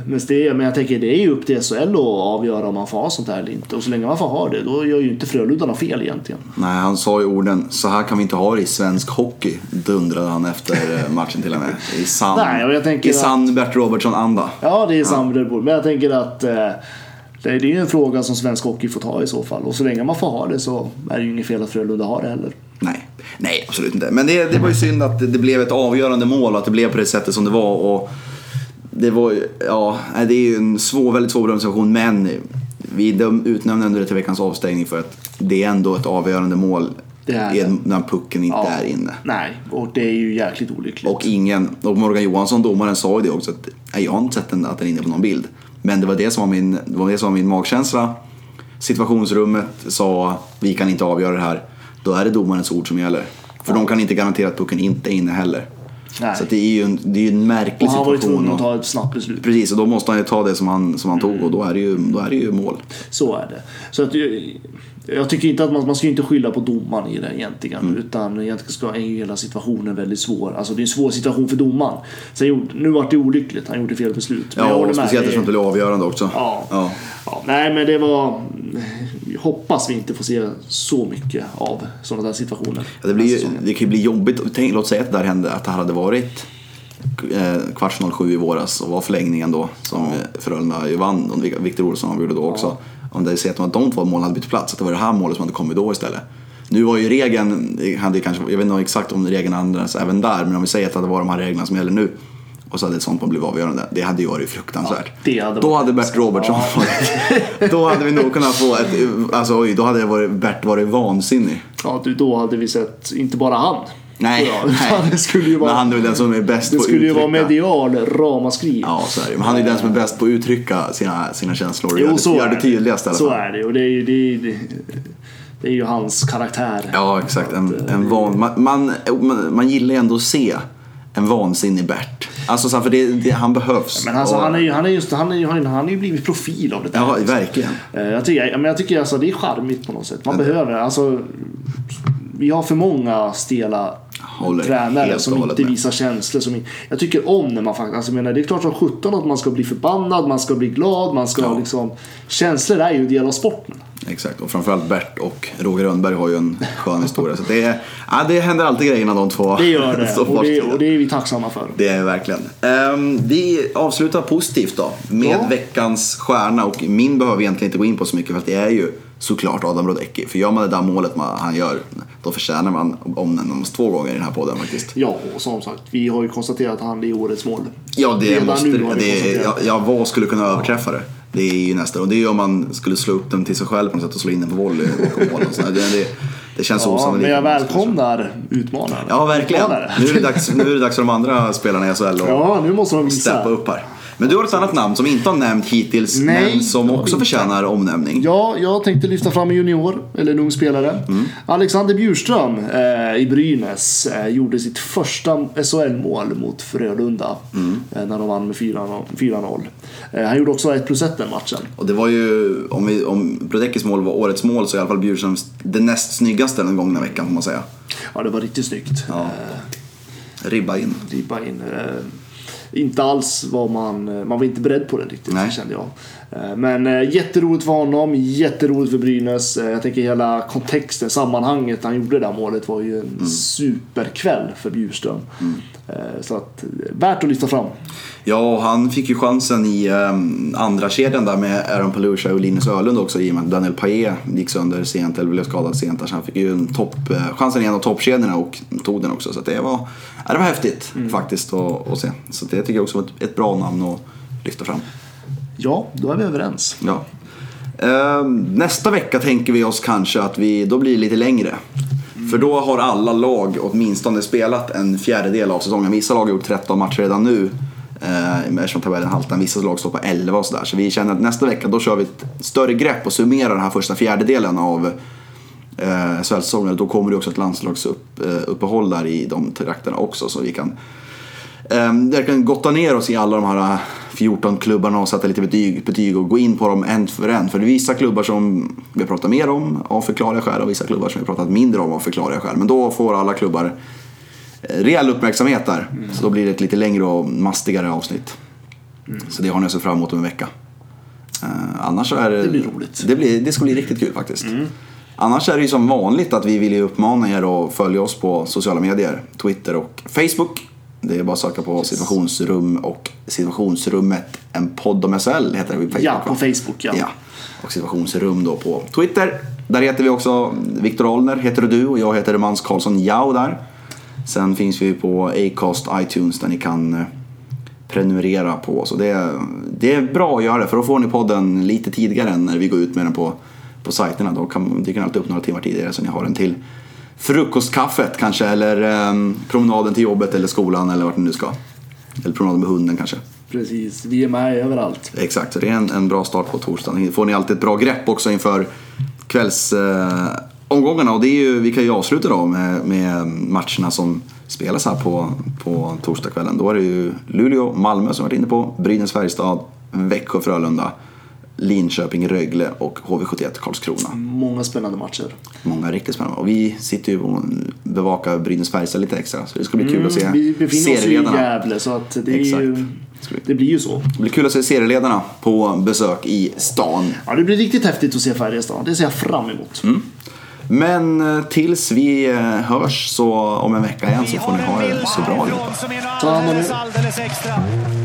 Men, det, men jag tänker det är ju upp till SHL att avgöra om man får ha sånt här eller inte. Och så länge man får ha det, då gör ju inte Frölunda något fel egentligen. Nej, han sa ju orden så här kan vi inte ha det i svensk hockey. Dundrade han efter matchen till och med. I sann, Nej, och jag tänker i sann Bert Robertson-anda. Ja, det är samarbete. Men jag tänker att det är ju en fråga som svensk hockey får ta i så fall. Och så länge man får ha det så är det ju inget fel att Frölunda har det heller. Nej, nej absolut inte. Men det, det var ju synd att det, blev ett avgörande mål och att det blev på det sättet som det var. Och det var ja, det är ju en svår, väldigt svår situation men vi utnämnde ändå det till veckans avstängning för att det är ändå ett avgörande mål när pucken inte är inne. Nej, och det är ju jäkligt olyckligt. Och ingen, och Morgan Johansson, domaren, sa ju det också att jag har inte sett den, att den är inne på någon bild. Men det var det som var min, det var det som var min magkänsla. Situationsrummet sa vi kan inte avgöra det här. Då är det domarens ord som gäller. För de kan inte garantera att pucken inte är inne heller. Nej. Så det är ju en, det är en märklig och han var ju situation. tvungen att ta ett snabbt beslut. Precis, och då måste han ju ta det som han, som han tog och då är det ju, då är det ju mål. Så är det. Så att, jag, tycker inte att man, man ska inte skylla på domaren i det egentligen. Mm. Utan egentligen ska, är ju hela situationen väldigt svår. Alltså det är en svår situation för domaren. Sen gjorde, nu var det olyckligt, han gjorde fel beslut. Men Ja, och speciellt eftersom det blev avgörande också. Ja. Ja. Ja, nej men det var... Hoppas vi inte får se så mycket av sådana där situationer. Ja, det, blir ju, det kan ju bli jobbigt. Tänk, låt säga att det där hände, att det hade varit eh, kvartsfinal sju i våras och var förlängningen då som ja. Frölunda ju vann och Victor Olsson avgjorde då också. Om det säger att de två målen hade bytt plats, att det var det här målet som hade kommit då istället. Nu var ju regeln, hade kanske, jag vet inte exakt om regeln ändras även där, men om vi säger att det var de här reglerna som gäller nu och så hade ett sånt mål blivit avgörande. Det hade ju varit fruktansvärt. Ja, det hade då varit- hade Bert Robertsson Ja. varit, Då hade vi nog kunnat få ett, alltså oj, då hade varit, Bert varit vansinnig. Ja, du, då hade vi sett, inte bara han. Nej, jag, nej. det skulle ju Men vara, han är väl den som är bäst det på att skulle ju vara medial ramaskri. Ja, så är det. Men han är ju den som är bäst på att uttrycka sina, sina känslor Jo, gör, så det, gör är det tydligast i alla Så fall. är det och det är ju, det det, det är ju hans karaktär. Ja, exakt. En, en van, man, man, man, gillar ju ändå att se en vansinnig Bert. Alltså, så för det, det, han behövs. Men alltså, Och- han, är ju, han, är just, han, är, ju- han, han är ju blivit profil av det där. Ja, verkligen. Eh, Jag tycker, men jag tycker alltså, det är charmigt på något sätt. Man behöver, alltså, vi har för många stela Håller tränare som inte med. visar känslor. Som, jag tycker om när man faktiskt, alltså, menar, det är klart som sjutton att man ska bli förbannad, man ska bli glad, man ska Ja. liksom, känslor är ju en del av sporten. Exakt, och framförallt Bert och Roger Rönnberg har ju en skön historia. Så det, är- ja, det händer alltid grejer när de två Det gör det och det, och det är vi tacksamma för. Det är verkligen. Ehm, vi avslutar positivt då med Ja. veckans stjärna och min behöver vi egentligen inte gå in på så mycket för att det är ju såklart Adam Brodecki. För gör man det där målet man, han gör då förtjänar man omnämnas två gånger i den här podden faktiskt. Ja, och som sagt, vi har ju konstaterat att han är årets mål. Ja, det Redan måste nu har vi det. konstaterat. Ja, ja, vad skulle kunna överträffa det? Det är ju nästa. Och det är ju om man skulle slå upp den till sig själv på något sätt och slå in den på volley mål. och sådär. Det, det, det känns Ja, osannolikt. men jag välkomnar utmanaren. Ja, verkligen. Utmanare. Nu är, det dags, nu är det dags för de andra spelarna i SHL att Ja, nu måste de visa. steppa upp här. Men du har ett annat namn som vi inte har nämnt hittills, Nej, men som också förtjänar omnämning. Ja, jag tänkte lyfta fram en junior, eller en ung spelare. Mm. Alexander Bjurström eh, i Brynäs eh, gjorde sitt första SHL-mål mot Frölunda Mm. eh, när de vann med 4-0. 4-0. Eh, han gjorde också 1 plus 1 den matchen. Och det var ju, om, vi, om Brodekis mål var årets mål så är i alla fall Bjurström det näst snyggaste den gångna veckan får man säga. Ja, det var riktigt snyggt. Ja. Eh, Ribba in. ribba in. Inte alls var man, eh, man var inte beredd på det riktigt Nej. kände jag. Eh, Men eh, jätteroligt för honom, jätteroligt för Brynäs. Jag tänker hela kontexten, sammanhanget han gjorde det där målet var ju en Mm. superkväll för Bjurström. Eh, Så att, eh, värt att lyfta fram. Ja, och han fick ju chansen i um, andra kedjan där med Aaron Palusha och Linus Ölund också i och med att Daniel Paille gick sönder sent eller blev skadad sent. där. Så han fick ju en topp, eh, chansen i en av toppkedjorna och tog den också. Så det, var, ja, det var häftigt faktiskt att, att se. Så det tycker jag också var ett, ett bra namn att lyfta fram. Ja, då är vi överens. Ja. Ehm, nästa vecka tänker vi oss kanske att vi, då blir det lite längre. För då har alla lag åtminstone spelat en fjärdedel av säsongen. Vissa lag har gjort 13 matcher redan nu. Eh, eftersom tabellen haltar. Vissa lag står på 11 och sådär. Så vi känner att nästa vecka då kör vi ett större grepp och summerar den här första fjärdedelen av eh, SHL-säsongen. Då kommer det också ett landslagsuppehåll eh, där i de trakterna också. Så vi kan eh, verkligen gotta ner oss i alla de här 14 klubbarna och sätta lite betyg, betyg och gå in på dem en för en. För det är vissa klubbar som vi har pratat mer om av förklarliga skäl och vissa klubbar som vi har pratat mindre om av förklarliga skäl. Men då får alla klubbar eh, rejäl uppmärksamhet där. Så då blir det ett lite längre och mastigare avsnitt. Så det har ni att se fram emot om en vecka. Eh, annars är det... Blir roligt. Det, blir, det ska bli riktigt kul faktiskt. Annars är det ju som vanligt att vi vill ju uppmana er att följa oss på sociala medier. Twitter och Facebook. Det är bara att söka på situationsrum och situationsrummet en podd om SHL heter det på Facebook. Ja, på Facebook ja. Ja, och situationsrum då på Twitter. Där heter vi också Viktor Olner heter du och jag heter Mans Karlsson Jao där. Sen finns vi på Acast, iTunes där ni kan eh, prenumerera på oss. Och det, är, det är bra att göra det för då får ni podden lite tidigare än när vi går ut med den på, på sajterna. Då kan, dyker den alltid upp några timmar tidigare så ni har den till frukostkaffet kanske eller eh, promenaden till jobbet eller skolan eller vart ni nu ska. Eller promenaden med hunden kanske. Precis, vi är med överallt. Exakt, så det är en, en bra start på torsdagen. får ni alltid ett bra grepp också inför kvällsomgångarna. Eh, omgångarna. och det är ju, vi kan ju avsluta då med, med matcherna som spelas här på, på torsdagskvällen. Då är det ju Luleå, Malmö som vi varit inne på, Brynäs, Färjestad, Växjö, Frölunda, Linköping, Rögle och HV71 Karlskrona. Många spännande matcher. Många riktigt spännande. Och vi sitter ju och bevakar Brynäs Färjestad lite extra. Så det ska bli kul att se Mm, vi befinner oss ju i serieledarna. Gävle så att det, är ju, det blir ju så. Det blir kul att se serieledarna på besök i stan. Ja, det blir riktigt häftigt att se Färjestad. Det ser jag fram emot. Mm. Men eh, tills vi eh, hörs så om en vecka igen så får ni ha det så bra allihopa. Ta hand om er.